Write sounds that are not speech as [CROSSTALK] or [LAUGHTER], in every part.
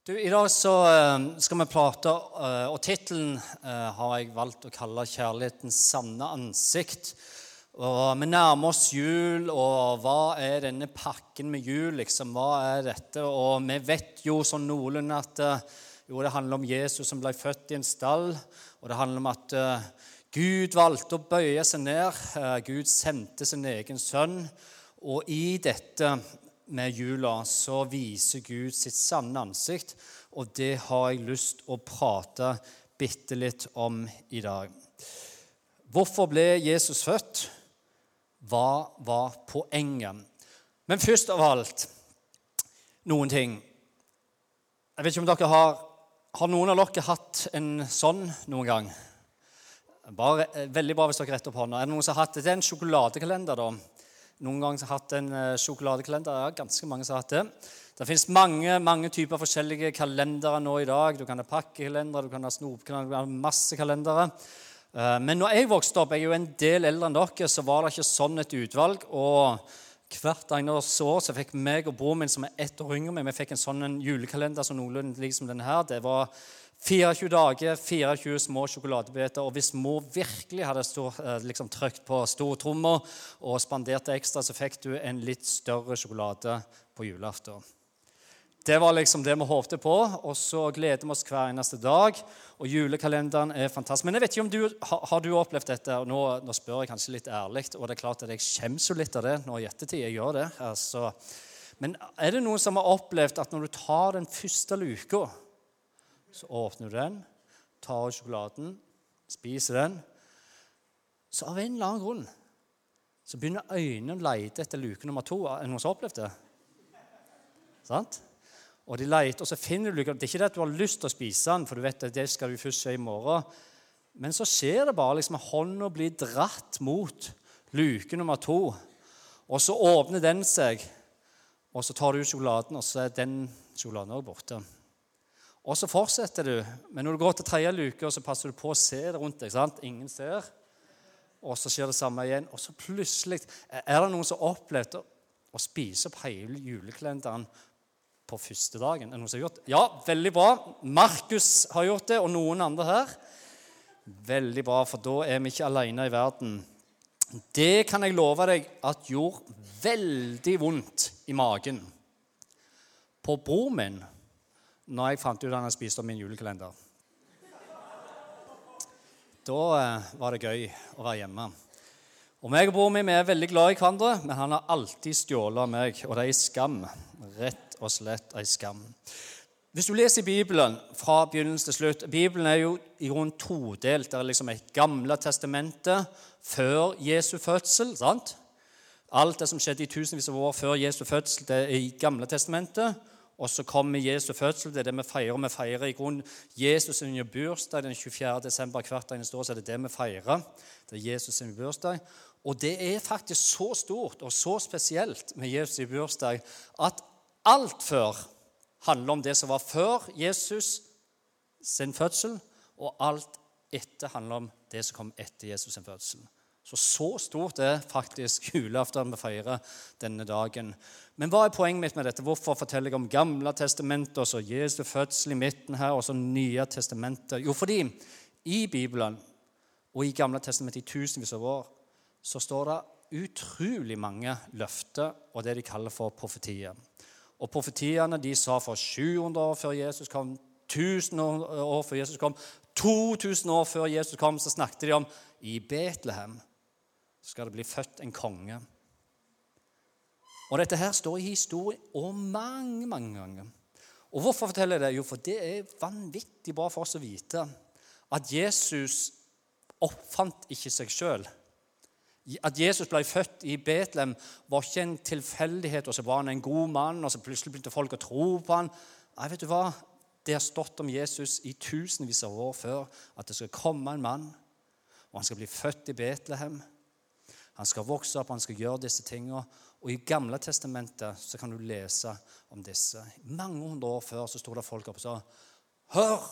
Du, I dag så eh, skal vi prate, eh, og tittelen eh, har jeg valgt å kalle 'Kjærlighetens sanne ansikt'. Og Vi nærmer oss jul, og hva er denne pakken med jul? liksom? Hva er dette? Og vi vet jo sånn noenlunde at jo, det handler om Jesus som ble født i en stall. Og det handler om at Gud valgte å bøye seg ned. Gud sendte sin egen sønn. Og i dette med jula så viser Gud sitt sanne ansikt, og det har jeg lyst å prate bitte litt om i dag. Hvorfor ble Jesus født? Hva var poenget? Men først av alt noen ting. Jeg vet ikke om dere har Har noen av dere hatt en sånn noen gang? Bare, veldig bra hvis dere retter opp hånda. Er det noen som har hatt det? Det er en sjokoladekalender, da noen ganger hatt en eh, sjokoladekalender. Ja, ganske mange som har hatt det. Det fins mange, mange typer forskjellige kalendere nå i dag. Du kan ha pakkekalendere, du kan ha snopkalendere, du kan ha masse kalendere. Eh, men når jeg vokste opp, jeg er jo en del eldre enn dere, så var det ikke sånn et utvalg. og Hvert eneste år så fikk meg og broren min som er ett år yngre, vi fikk en sånn julekalender som noenlunde liksom denne her. Det var 24 dager, 24 små sjokoladebiter. Og hvis mor virkelig hadde stor, eh, liksom, trykt på stortromma og spanderte ekstra, så fikk du en litt større sjokolade på julaften. Det var liksom det vi håpte på, og så gleder vi oss hver eneste dag. Og julekalenderen er fantastisk. Men jeg vet ikke om du, har du opplevd dette? og nå, nå, spør jeg kanskje litt ærlig, og det er klart at jeg skjemmes jo litt av det nå i ettertid. jeg gjør det. Altså. Men er det noen som har opplevd at når du tar den første luka så åpner du den, tar sjokoladen, spiser den. Så av en eller annen grunn så begynner øynene å lete etter luke nummer to. Er det noen som har opplevd det? Sant? Og de leter, og så finner du luka. Det er ikke det at du har lyst til å spise den, for du vet at det skal du først se i morgen. Men så skjer det bare liksom at hånda blir dratt mot luke nummer to. Og så åpner den seg, og så tar du ut sjokoladen, og så er den sjokoladen også borte. Og så fortsetter du. Men når du går til tredje luke, så passer du på å se det rundt deg. sant? Ingen ser. Og så skjer det samme igjen. Og så plutselig Er det noen som har opplevd å, spise opp hele julekalenderen på første dagen? Er det noen som har gjort det? Ja, veldig bra. Markus har gjort det, og noen andre her. Veldig bra, for da er vi ikke alene i verden. Det kan jeg love deg at gjorde veldig vondt i magen. På bror min når jeg fant ut at han hadde spist opp min julekalender. Da eh, var det gøy å være hjemme. Og meg og broren min er veldig glad i hverandre, men han har alltid stjålet av meg. Og det er ei skam. Rett og slett ei skam. Hvis du leser Bibelen fra begynnelse til slutt Bibelen er jo i grunnen todelt. Det er liksom et gamle testamentet før Jesu fødsel. sant? Alt det som skjedde i tusenvis av år før Jesu fødsel, det er i Gamle testamentet. Og så kommer Jesu fødsel. Det er det vi feirer. Vi feirer i grunnen Jesus sin bursdag den 24. desember hvert eneste år. så er det det vi feirer. Det er Jesus sin bursdag. Og det er faktisk så stort og så spesielt med Jesus' bursdag at alt før handler om det som var før Jesus sin fødsel, og alt etter handler om det som kom etter Jesus sin fødsel. Så så stort er faktisk [LAUGHS] julaften vi feirer denne dagen. Men hva er poenget mitt med dette? Hvorfor forteller jeg om Gamle testamentet, og så Jesu fødsel i midten her, og så Nye testamentet? Jo, fordi i Bibelen og i Gamle testamentet i tusenvis av år så står det utrolig mange løfter og det de kaller for profetier. Og Profetiene de sa for 700 år før Jesus kom, 1000 år før Jesus kom, 2000 år før Jesus kom, så snakket de om i Betlehem skal det bli født en konge. Og Dette her står i historien og mange mange ganger. Og Hvorfor forteller jeg det? Jo, for det er vanvittig bra for oss å vite at Jesus oppfant ikke seg sjøl. At Jesus ble født i Betlehem, var ikke en tilfeldighet. og så var han en god mann, og så plutselig begynte folk å tro på han. Nei, vet du hva? Det har stått om Jesus i tusenvis av år før at det skal komme en mann, og han skal bli født i Betlehem. Han skal vokse opp, han skal gjøre disse tingene. Og I Gamle testamentet så kan du lese om disse. Mange hundre år før så sto det folk oppe og sa Hør!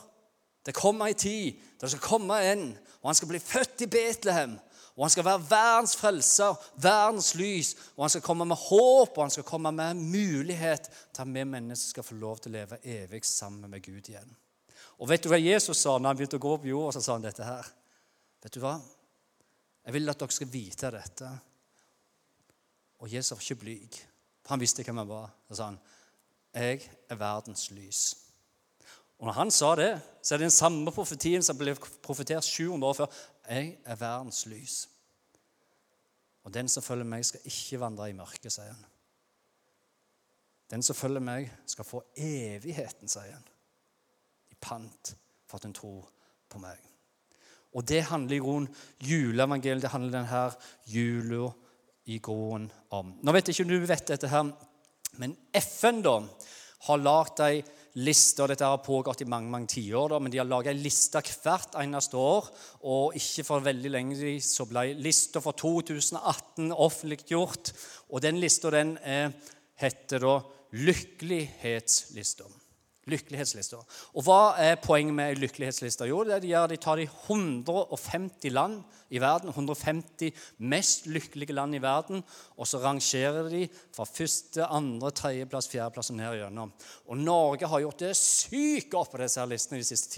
Det kommer ei tid da det skal komme en, og han skal bli født i Betlehem. Og han skal være verdens frelser, verdens lys. Og han skal komme med håp, og han skal komme med mulighet til at vi mennesker skal få lov til å leve evig sammen med Gud igjen. Og vet du hva Jesus sa når han begynte å gå på jorda? Så sa han dette her. Vet du hva? Jeg vil at dere skal vite dette. Og Jesus var ikke blyg. Han visste hvem han var. Da sa han, 'Jeg er verdens lys'. Og når han sa det, så er det den samme profetien som ble profetert 700 år før. Jeg er verdens lys. Og den som følger meg, skal ikke vandre i mørket, sier han. Den som følger meg, skal få evigheten, sier han. I pant for at hun tror på meg. Og det handler i grunnen juleevangeliet, det handler denne jula i grunnen om. Nå vet jeg ikke om du vet dette her, men FN da har lagd ei liste, dette har pågått i mange mange tiår, men de har laga ei liste hvert eneste år. Og ikke for veldig lenge så ble lista for 2018 offentliggjort. Og den lista den eh, heter da Lykkelighetslista. Lykkelighetslista. Og hva er poenget med lykkelighetslista? Jo, det er at de tar de 150 land i verden, 150 mest lykkelige land i verden, og så rangerer de fra første, andre, tredjeplass, fjerdeplass og ned igjennom. Og Norge har gjort det sykt godt på disse her listene de siste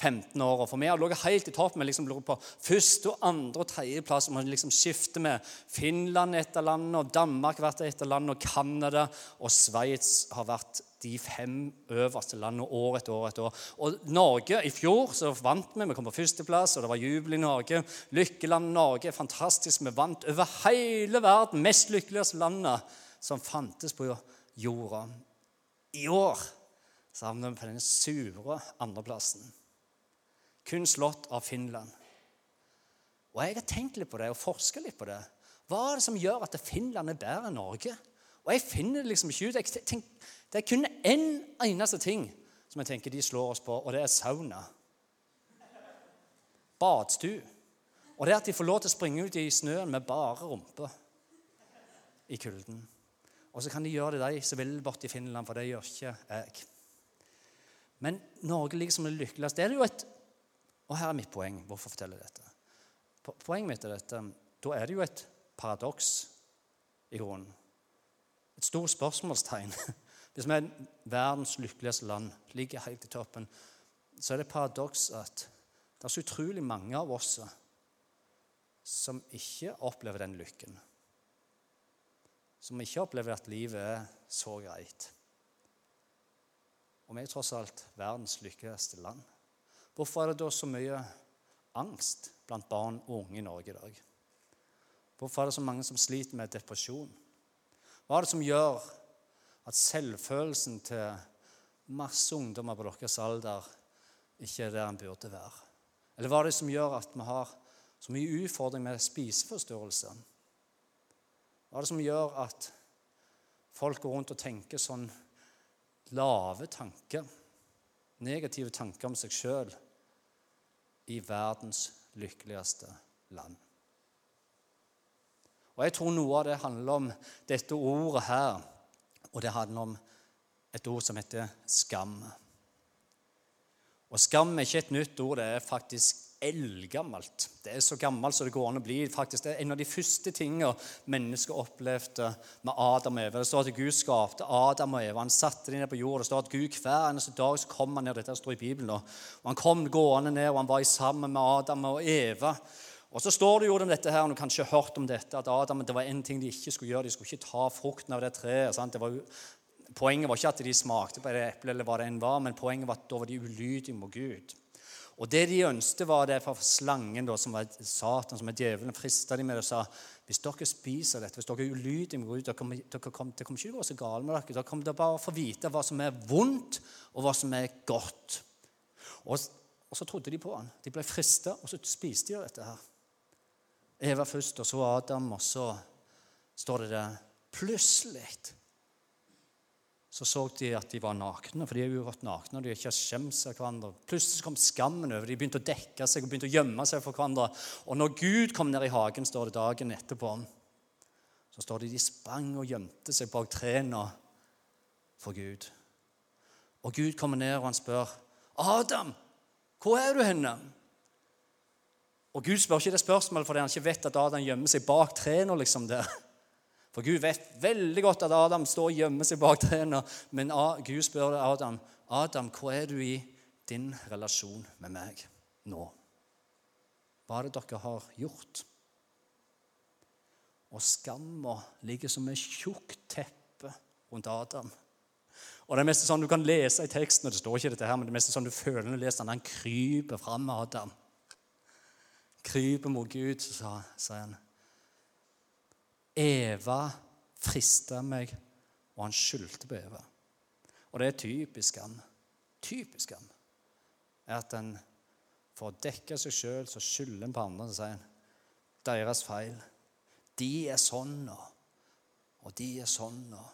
10-15 åra. For vi har ligget helt i topp. Vi liksom på første, andre og tredjeplass. Og man liksom skifter med Finland etter landet, og Danmark vært etter av og Canada og Sveits har vært de fem øverste landene år etter år etter år. Og Norge, I fjor så vant vi. Vi kom på førsteplass, og det var jubel i Norge. Lykkelandet Norge er fantastisk. Vi vant over hele verden. Mest lykkeligste landet som fantes på jorda. I år så havner vi på den sure andreplassen. Kun slått av Finland. Og Jeg har tenkt litt på det og forska litt på det. Hva er det som gjør at Finland er bedre enn Norge? Og Jeg finner det liksom ikke ut. Jeg tenker, det er kun én eneste ting som jeg tenker de slår oss på, og det er sauna. Badstue. Og det er at de får lov til å springe ut i snøen med bare rumpe i kulden. Og så kan de gjøre det, de som vil bort i Finland, for det gjør ikke jeg. Men Norge liksom er lykkeligste. Det er jo et Og her er mitt poeng. Hvorfor forteller jeg dette? Poenget mitt er dette. Da er det jo et paradoks i grunnen. Et stort spørsmålstegn [LAUGHS] hvis vi er verdens lykkeligste land, ligger helt i toppen, så er det paradoks at det er så utrolig mange av oss som ikke opplever den lykken. Som ikke opplever at livet er så greit. Og vi er tross alt verdens lykkeligste land. Hvorfor er det da så mye angst blant barn og unge i Norge i dag? Hvorfor er det så mange som sliter med depresjon? Hva er det som gjør at selvfølelsen til masse ungdommer på deres alder ikke er der den burde være? Eller hva er det som gjør at vi har så mye utfordring med spiseforstyrrelse? Hva er det som gjør at folk går rundt og tenker sånn lave tanker, negative tanker om seg sjøl, i verdens lykkeligste land? Og Jeg tror noe av det handler om dette ordet her og det handler om et ord som heter skam. Og skam er ikke et nytt ord, det er faktisk eldgammelt. Det er så gammelt som det går an å bli. Faktisk, det er en av de første tingene mennesket opplevde med Adam og Eva. Det står at Gud skapte Adam og Eva. Han satte dem ned på jorda. Det står at Gud hver eneste dag så kom han ned. Dette står i Bibelen. Og Han kom gående ned, og han var sammen med Adam og Eva. Og så står det jo om dette her, og du har kanskje hørt om dette, at Adam, det var en ting de ikke skulle gjøre. De skulle ikke ta frukten av det treet. Det var, poenget var ikke at de smakte på det eplet, eller hva det enn var, men poenget var at da var de ulydige mot Gud. Og det de ønsket, var det for slangen, da, som var Satan, som er djevelen, frista de med det og sa hvis dere spiser dette, hvis dere er ulydige dere kommer, dere kommer, det kommer ikke til å gå så galt med dere. Dere kommer til å bare få vite hva som er vondt, og hva som er godt. Og, og så trodde de på han. De ble frista, og så spiste de dette her. Eva først, og så Adam, og så står det der Plutselig så så de at de var nakne, for de er jo gått nakne. og de har ikke skjemt seg hverandre. Plutselig kom skammen over. De begynte å dekke seg og begynte å gjemme seg for hverandre. Og når Gud kom ned i hagen, står det dagen etterpå, så står det de sprang og gjemte seg bak trærne for Gud. Og Gud kommer ned og han spør, 'Adam, hvor er du henne?' Og Gud spør ikke det spørsmålet fordi han ikke vet at Adam gjemmer seg bak trærne. Liksom der. For Gud vet veldig godt at Adam står og gjemmer seg bak trærne. Men Gud spør Adam, Adam, hvor er du i din relasjon med meg nå? Hva er det dere har gjort? Og skamma ligger som et tjukt teppe rundt Adam. Og det er mest sånn Du kan lese i teksten, og det står ikke dette her, men det er mest sånn du føler når du leser den. Han kryper fram med Adam. Kryper mot Gud, så sier han. Eva frista meg, og han skyldte på Eva. Og det er typisk han. Typisk han. Er at en for å dekke seg sjøl så skylder en på andre og sier han, deres feil. De er sånn, og, og de er sånn. og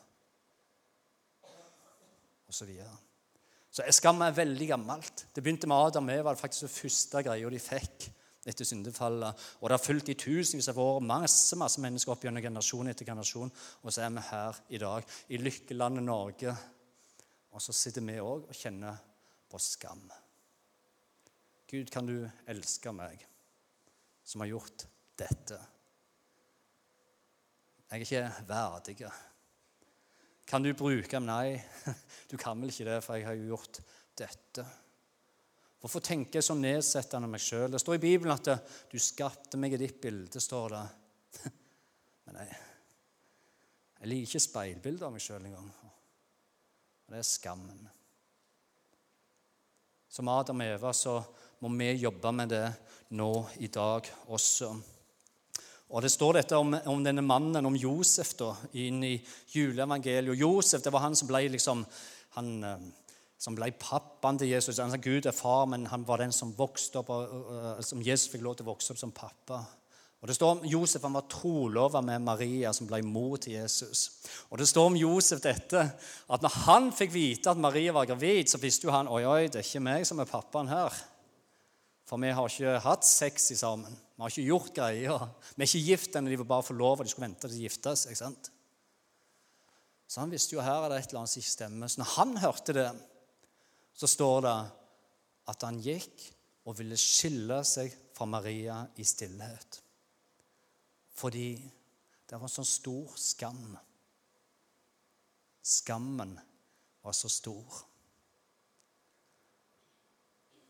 osv. Så, så skam er veldig gammelt. Det begynte med Adam og Eva. Det faktisk den første greia de fikk etter syndefallet. Og det har fulgt i tusenvis av år masse masse mennesker opp gjennom generasjon etter generasjon. Og så er vi her i dag, i lykkelandet Norge. Og så sitter vi òg og kjenner på skam. Gud, kan du elske meg, som har gjort dette? Jeg er ikke verdig. Kan du bruke? Nei, [LAUGHS] du kan vel ikke det, for jeg har jo gjort dette. Hvorfor tenker jeg så nedsettende meg sjøl? Det står i Bibelen at du skapte meg i ditt bilde. står det. [LAUGHS] Men jeg, jeg liker ikke speilbilder av meg sjøl engang. Det er skammen. Som Adam og Eva så må vi jobbe med det nå i dag også. Og Det står dette om, om, denne mannen, om Josef, da, inn i juleevangeliet. Josef det var han som ble liksom, han, eh, som ble pappaen til Jesus. Han sa Gud er far, men han var den som vokste opp, som Jesus fikk lov til å vokse opp som pappa. Og Det står om Josef han var trolova med Maria, som ble mor til Jesus. Og Det står om Josef dette, at når han fikk vite at Maria var gravid, så visste jo han oi, oi, det er ikke meg som er pappaen her. For vi har ikke hatt sex sammen. Vi har ikke gjort greier. Vi er ikke gift ennå. De var bare forlova. De skulle vente til de gifta seg. Så han visste jo her er det et eller annet som ikke stemmer. Så når han hørte det, så står det at han gikk og ville skille seg fra Maria i stillhet. Fordi det var en sånn stor skam. Skammen var så stor.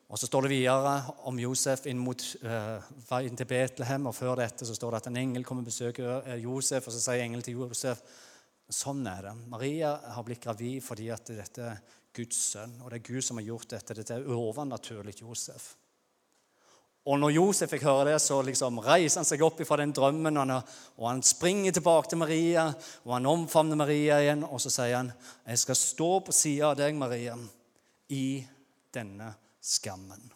Og Så står det videre om Josef inn mot uh, veien til Betlehem. og Før dette så står det at en engel kommer og besøker eh, Josef, og så sier engelen til Josef Sånn er det. Maria har blitt gravid fordi at dette Guds sønn. Og det er Gud som har gjort dette. Dette er overnaturlig Josef. Og når Josef fikk høre det, så liksom reiser han seg opp fra den drømmen. Og han, springer tilbake til Maria, og han omfavner Maria igjen. Og så sier han, 'Jeg skal stå på sida av deg, Maria, i denne skammen.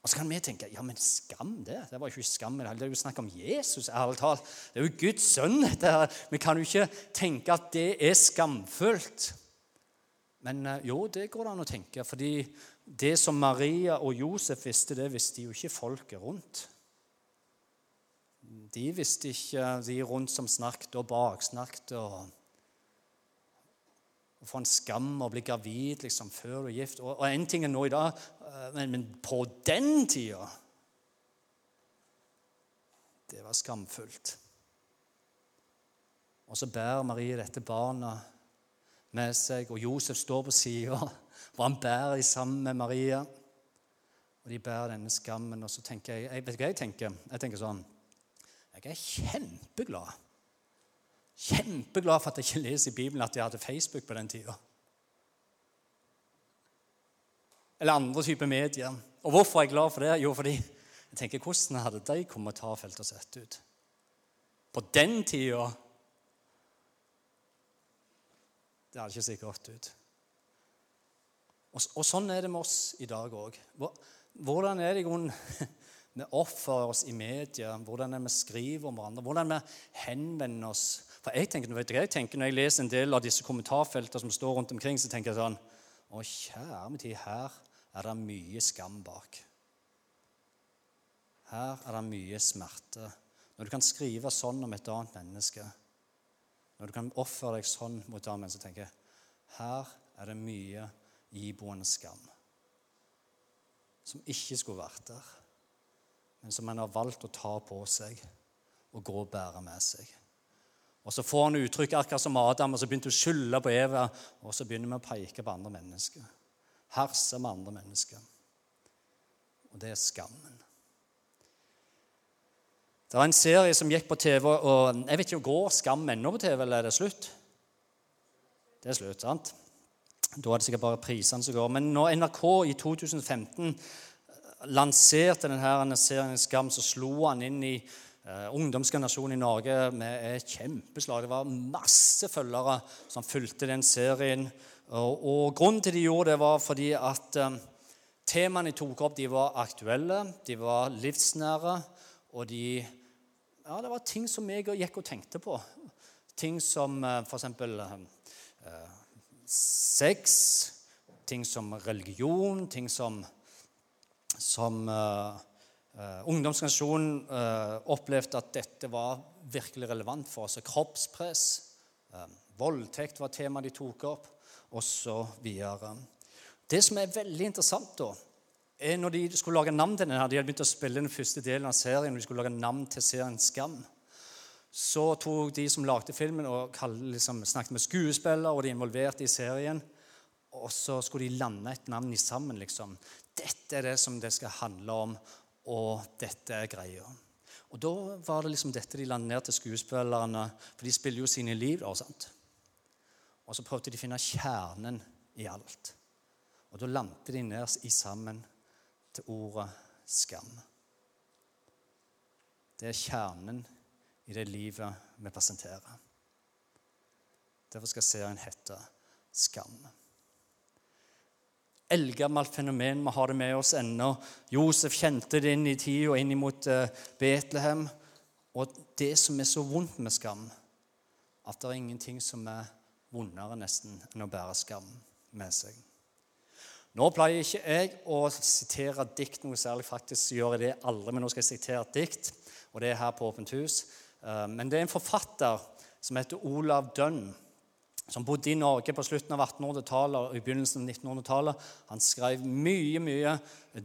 Og så kan vi tenke ja, men skam det. Det var ikke skam. Det er jo snakk om Jesus. ærlig talt. Det er jo Guds sønn. dette her. Vi kan jo ikke tenke at det er skamfullt. Men eh, jo, det går det an å tenke. fordi det som Maria og Josef visste, det visste jo ikke folket rundt. De visste ikke de rundt som snakket og baksnakket. og å få en skam å bli gravid liksom, før du er gift. Og, én ting er nå i dag, men, men på den tida Det var skamfullt. Og så bærer Marie dette barna med seg, og Josef står på sida, [LAUGHS] og han bærer dem sammen med Maria. Og de bærer denne skammen. Og så tenker jeg, jeg Vet du hva jeg tenker? Jeg tenker sånn Jeg er kjempeglad Kjempeglad for at jeg ikke leser i Bibelen at jeg hadde Facebook på den tida. Eller andre typer medier. Og hvorfor er jeg glad for det? Jo, fordi jeg tenker, hvordan hadde de kommentarfeltene sett ut? På den tida Det hadde ikke sett godt ut. Og, og, sånn er det med oss i dag òg. Hvordan er det i grunnen [LAUGHS] vi oppfører oss i media? Hvordan er vi skriver om hverandre? Hvordan vi henvender oss for jeg tenker, vet du, jeg tenker, Når jeg leser en del av disse kommentarfeltene som står rundt omkring, så tenker jeg sånn Å, kjære min tid, her er det mye skam bak. Her er det mye smerte. Når du kan skrive sånn om et annet menneske, når du kan oppføre deg sånn mot et annet menneske, tenker jeg her er det mye iboende skam. som ikke skulle vært der, men som en har valgt å ta på seg og gå og bære med seg. Og Så får han uttrykk akkurat som Adam, og så begynte å skylde på Eva. Og så begynner vi å peke på andre mennesker. Herse med andre mennesker. Og det er skammen. Det var en serie som gikk på TV, og jeg vet ikke, Går Skam ennå på TV, eller er det slutt? Det er slutt, sant? Da er det sikkert bare prisene som går. Men når NRK i 2015 lanserte denne serien Skam, så slo han inn i Uh, ungdomsgenerasjonen i Norge med et kjempeslag. Det var masse følgere som fulgte den serien. Og, Grunnen til de gjorde det, var fordi at um, temaene de tok opp, de var aktuelle, de var livsnære, og de Ja, det var ting som jeg gikk og tenkte på. Ting som uh, f.eks. Uh, sex, ting som religion, ting som, som uh, Uh, Ungdomsorganisasjonen uh, opplevde at dette var virkelig relevant for oss. Kroppspress, uh, voldtekt var tema de tok opp, osv. Det som er veldig interessant, da, er når de skulle lage navn til denne, De hadde begynt å spille den første delen av serien, og de skulle lage navn til serien Skam. Så tok de som lagde filmen, og liksom, snakket med skuespillere og de involverte i serien. Og så skulle de lande et navn i sammen. liksom. Dette er det som det skal handle om og dette er greia. Og Da var det liksom dette de landet ned til skuespillerne, for de spiller jo sine liv. da, sant? Og så prøvde de å finne kjernen i alt. Og da landet de ned i sammen til ordet skam. Det er kjernen i det livet vi presenterer. Derfor skal serien hete Skam eldgammelt fenomen. Vi har det med oss ennå. Josef kjente det inn i tida inn mot eh, Betlehem. Og det som er så vondt med skam, at det er ingenting som er vondere nesten enn å bære skam med seg. Nå pleier ikke jeg å sitere dikt noe særlig. Faktisk gjør jeg det aldri, men nå skal jeg sitere et dikt, og det er her på Åpent hus. Eh, men det er en forfatter som heter Olav Dønn som bodde i Norge på slutten av 1800-tallet og i begynnelsen av 1900-tallet. Han skrev mye mye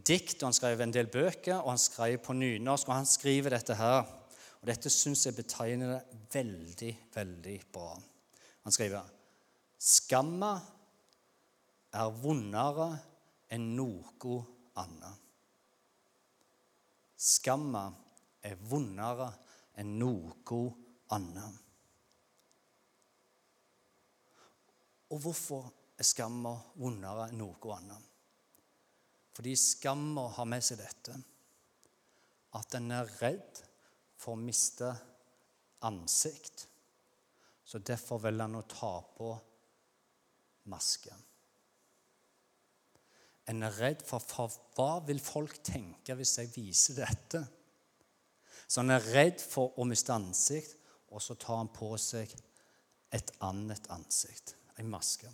dikt, og han skrev en del bøker, og han skrev på nynorsk. Og han skriver dette her. Og dette syns jeg betegner det veldig, veldig bra. Han skriver Skamma er vondere enn noe annet. Skamma er vondere enn noe annet. Og hvorfor er skamma vondere enn noe annet? Fordi skamma har med seg dette at en er redd for å miste ansikt. Så derfor velger han å ta på masken. En er redd for, for hva vil folk tenke hvis jeg viser dette? Så han er redd for å miste ansikt, og så tar han på seg et annet ansikt en maske.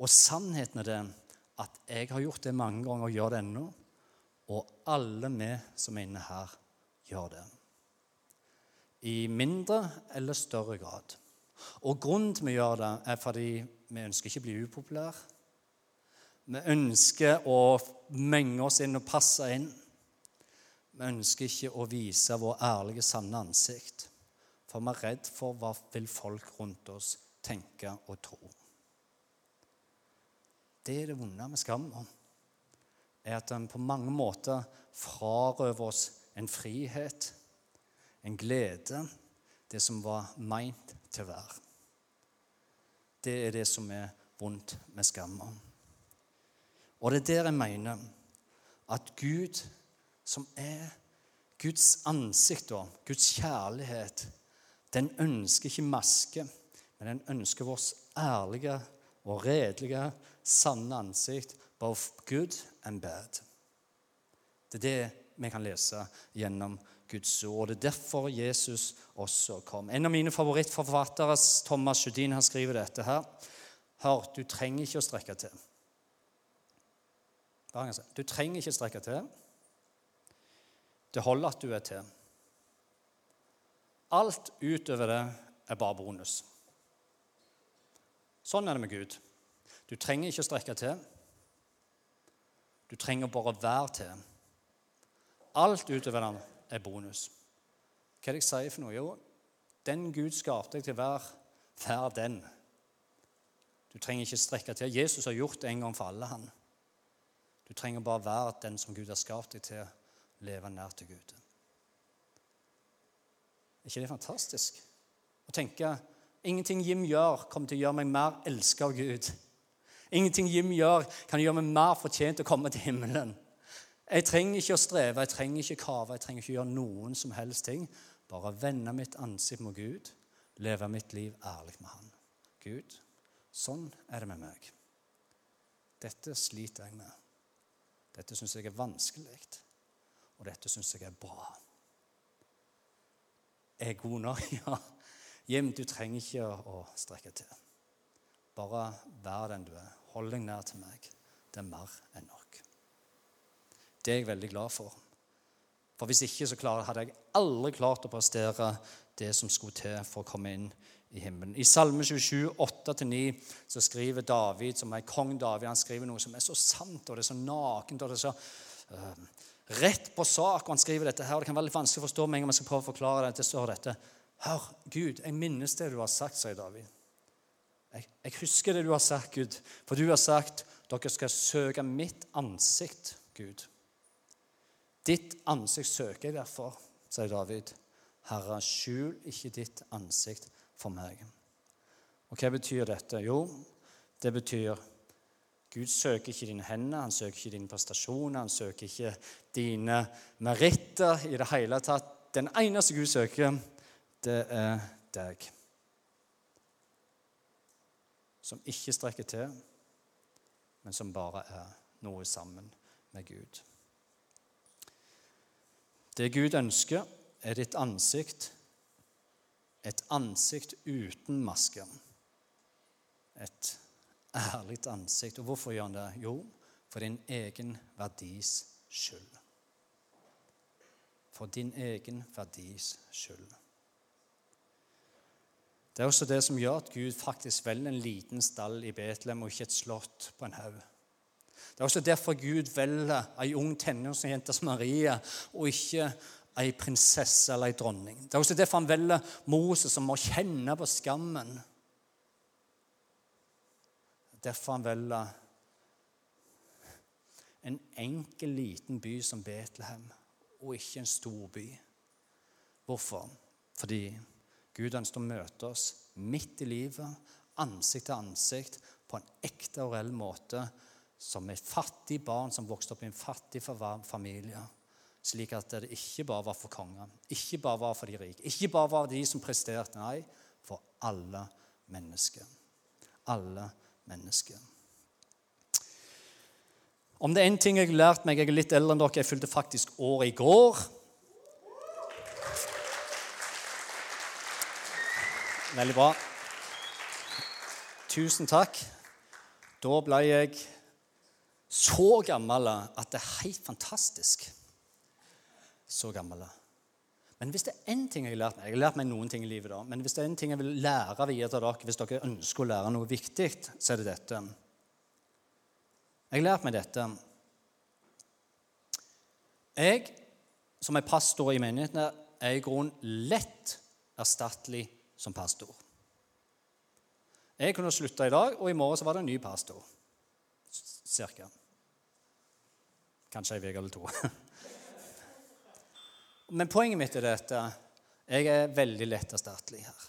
Og sannheten er det at jeg har gjort det mange ganger og gjør det ennå. Og alle vi som er inne her, gjør det. I mindre eller større grad. Og grunnen til vi gjør det, er fordi vi ønsker ikke å bli upopulære. Vi ønsker å menge oss inn og passe inn. Vi ønsker ikke å vise vår ærlige, sanne ansikt. For vi er redd for hva vil folk rundt oss tenke og tro. Det er det vonde med skam. er at den på mange måter frarøver oss en frihet, en glede, det som var meint til å være. Det er det som er vondt med skamma. Og det er der jeg mener at Gud, som er Guds ansikt og Guds kjærlighet, den ønsker ikke maske men den ønsker vårt ærlige og redelige, sanne ansikt, both good and bad. Det er det vi kan lese gjennom Guds ord. Det er derfor Jesus også kom. En av mine favorittforfattere, Thomas Judin, han skriver dette her. Hør, du trenger ikke å strekke til. Du trenger ikke å strekke til. Det holder at du er til. Alt utover det er bare bonus. Sånn er det med Gud. Du trenger ikke å strekke til. Du trenger bare å være til. Alt utover den er bonus. Hva er det jeg sier for noe? Jo, den Gud skapte deg til være, vær den. Du trenger ikke strekke til. Jesus har gjort det en gang for alle. han. Du trenger bare være den som Gud har skapt deg til leve nær til Gud. Er ikke det fantastisk? Å tenke ingenting Jim gjør, kommer til å gjøre meg mer elsket av Gud. Ingenting Jim gjør, kan gjøre meg mer fortjent til å komme til himmelen. Jeg trenger ikke å streve, jeg trenger ikke kave, jeg trenger ikke gjøre noen som helst ting. Bare vende mitt ansikt mot Gud, leve mitt liv ærlig med Han. Gud, Sånn er det med meg. Dette sliter jeg med. Dette syns jeg er vanskelig, og dette syns jeg er bra. Er jeg god nok? [LAUGHS] Ja. Jim, du trenger ikke å strekke til. Bare vær den du er. Hold deg nær til meg. Det er mer enn nok. Det er jeg veldig glad for. For hvis ikke så hadde jeg aldri klart å prestere det som skulle til for å komme inn i himmelen. I Salme 27, 8-9, så skriver David, som er kong David, han skriver noe som er så sant, og det er så nakent, og det er så uh, rett på sak. og han skriver dette her, og Det kan være litt vanskelig å forstå med en gang jeg skal prøve å forklare det. Det står dette. Hør, Gud, jeg minnes det du har sagt, sier David. Jeg, jeg husker det du har sagt, Gud. For du har sagt dere skal søke mitt ansikt, Gud. Ditt ansikt søker jeg derfor, sier David. Herre, skjul ikke ditt ansikt for meg. Og hva betyr dette? Jo, det betyr Gud søker ikke dine hender, han søker ikke dine prestasjoner, han søker ikke dine meritter i det hele tatt. Den eneste Gud søker, det er deg. Som ikke strekker til, men som bare er noe sammen med Gud. Det Gud ønsker, er ditt ansikt et ansikt uten maske. Et ærlig ansikt. Og hvorfor gjør han det? Jo, for din egen verdis skyld. For din egen verdis skyld. Det er også det som gjør at Gud faktisk velger en liten stall i Betlehem og ikke et slott på en haug. Det er også derfor Gud velger ei ung tenåringsjente som Maria, og ikke ei prinsesse eller ei dronning. Det er også derfor han velger Moses, som må kjenne på skammen. Derfor han velger en enkel, liten by som Betlehem, og ikke en stor by. Hvorfor? Fordi Gud ønsker å møte oss midt i livet, ansikt til ansikt, på en ekte og reell måte, som et fattig barn som vokste opp i en fattig familie slik at det ikke bare var for konger, ikke bare var for de rike, ikke bare var de som presterte. Nei, for alle mennesker. Alle mennesker. Om det er én ting jeg har lært meg Jeg er litt eldre enn dere. Jeg fylte faktisk året i går. Veldig bra. Tusen takk. Da ble jeg så gammel at det er helt fantastisk så gammel. Men hvis det er én ting jeg har lært meg Jeg har lært meg noen ting i livet, da, men hvis det er en ting jeg vil lære videre til dere, hvis dere ønsker å lære noe viktig, så er det dette. Jeg har lært meg dette. Jeg, som er pastor i menighetene, er i grunnen lett erstattelig som pastor. Jeg kunne slutta i dag, og i morgen så var det en ny pastor. Cirka. Kanskje ei uke eller to. [LAUGHS] Men poenget mitt er dette. Jeg er veldig lett erstattelig her.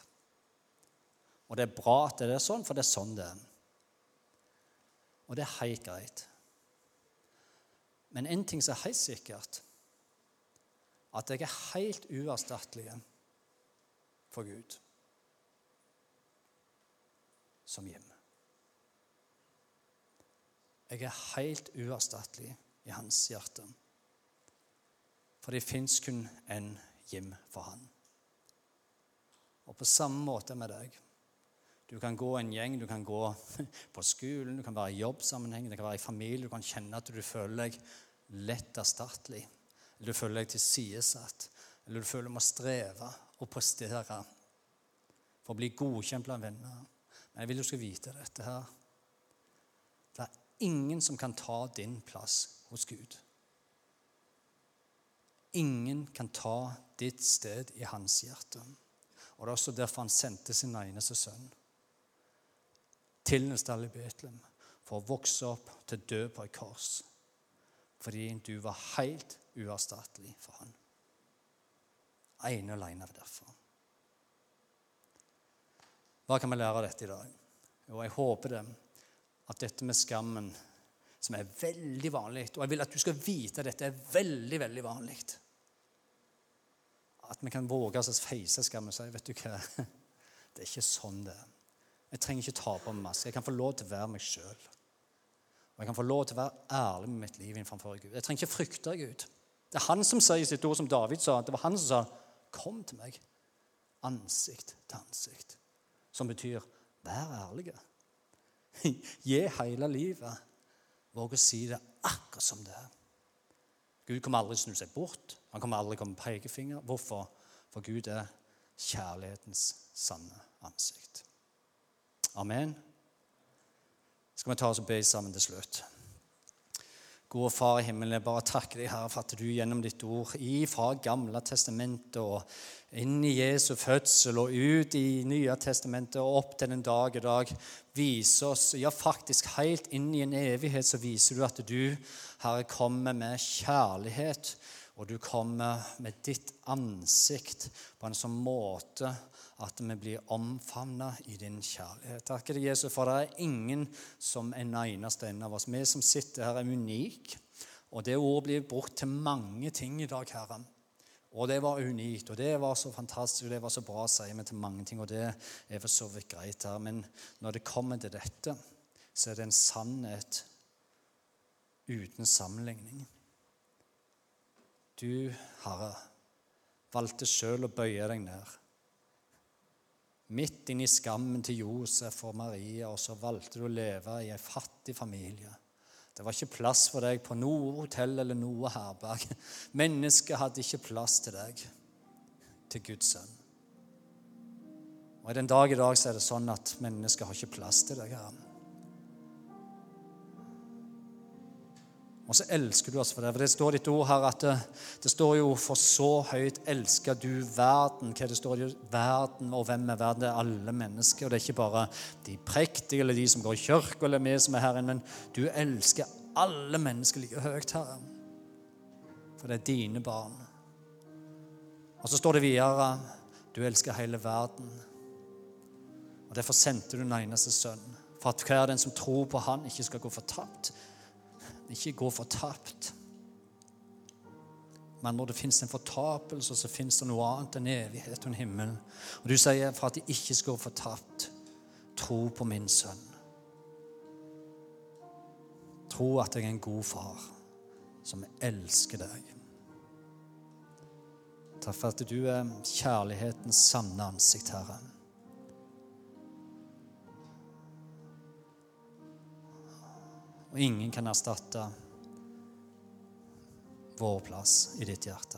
Og det er bra at det er sånn, for det er sånn det er. Og det er helt greit. Men en ting som er helt sikkert, at jeg er helt uerstattelig for Gud som Jim. Jeg er helt uerstattelig i hans hjerte. For det fins kun en Jim for han. Og på samme måte med deg. Du kan gå en gjeng, du kan gå [LAUGHS] på skolen, du kan være i jobbsammenheng, det kan være i familie. Du kan kjenne at du føler deg lett erstattelig. Eller du føler deg tilsidesatt. Eller du føler du må streve og prestere for å bli godkjent blant venner. Men jeg vil du skal vite dette her. Ingen som kan ta din plass hos Gud. Ingen kan ta ditt sted i hans hjerte. Og Det er også derfor han sendte sin eneste sønn til en stall i Betlehem for å vokse opp til dø på et kors. Fordi du var helt uerstattelig for han. Ene og alene derfor. Hva kan vi lære av dette i dag? Jo, jeg håper det at dette med skammen, som er veldig vanlig Og jeg vil at du skal vite at dette er veldig, veldig vanlig. At vi kan våge oss å feise skammen og si vet du hva, [LAUGHS] det er ikke sånn det er. Jeg trenger ikke ta på meg maske. Jeg kan få lov til å være meg sjøl. Og jeg kan få lov til å være ærlig med mitt liv innenfor Gud. Jeg trenger ikke frykte Gud. Det er han som sier sitt ord, som David sa. Det var han som sa, 'Kom til meg, ansikt til ansikt'. Som betyr, vær ærlig. [LAUGHS] Gi hele livet. Våg å si det akkurat som det er. Gud kommer aldri til å snu seg bort. Han kommer aldri komme med pekefinger. Hvorfor? For Gud er kjærlighetens sanne ansikt. Amen. Skal vi ta oss og be sammen til slutt? Gode Far i himmelen, jeg bare takker deg, Herre, for at du gjennom ditt ord fra Gamle testamentet og inn i Jesu fødsel og ut i Nye testamentet og opp til den dag i dag viser oss, ja, faktisk helt inn i en evighet, så viser du at du, Herre, kommer med kjærlighet, og du kommer med ditt ansikt på en sånn måte at vi blir omfavna i din kjærlighet. Takker deg, Jesus, for det er ingen som en eneste en av oss. Vi som sitter her, er unike. Og det ordet blir brukt til mange ting i dag, Herre. Og det var unikt, og det var så fantastisk, og det var så bra, sier vi til mange ting. Og det er for så vidt greit her. Men når det kommer til dette, så er det en sannhet uten sammenligning. Du, Herre, valgte sjøl å bøye deg ned midt inni skammen til Josef og Maria, og så valgte du å leve i en fattig familie. Det var ikke plass for deg på noe hotell eller noe herberg. Mennesket hadde ikke plass til deg, til Guds sønn. Og i den dag i dag så er det sånn at mennesket har ikke plass til deg. Herre. Og så elsker du oss for det. For det står ditt ord her at det, det står jo 'for så høyt elsker du verden'. Hva det står i verden, og hvem er verden? Det er alle mennesker. Og det er ikke bare de prektige eller de som går i kirke, eller vi som er her inne, men du elsker alle mennesker like høyt, Herre. For det er dine barn. Og så står det videre 'du elsker hele verden'. Og Derfor sendte du den eneste sønn, for at hver den som tror på Han, ikke skal gå fortapt, ikke gå fortapt. Men når det fins en fortapelse, så fins det noe annet enn evighet og en himmel. Og du sier for at de ikke skal gå fortapt, tro på min sønn. Tro at jeg er en god far som elsker deg. Takk for at du er kjærlighetens sanne ansikt, Herre. Og ingen kan erstatte vår plass i ditt hjerte.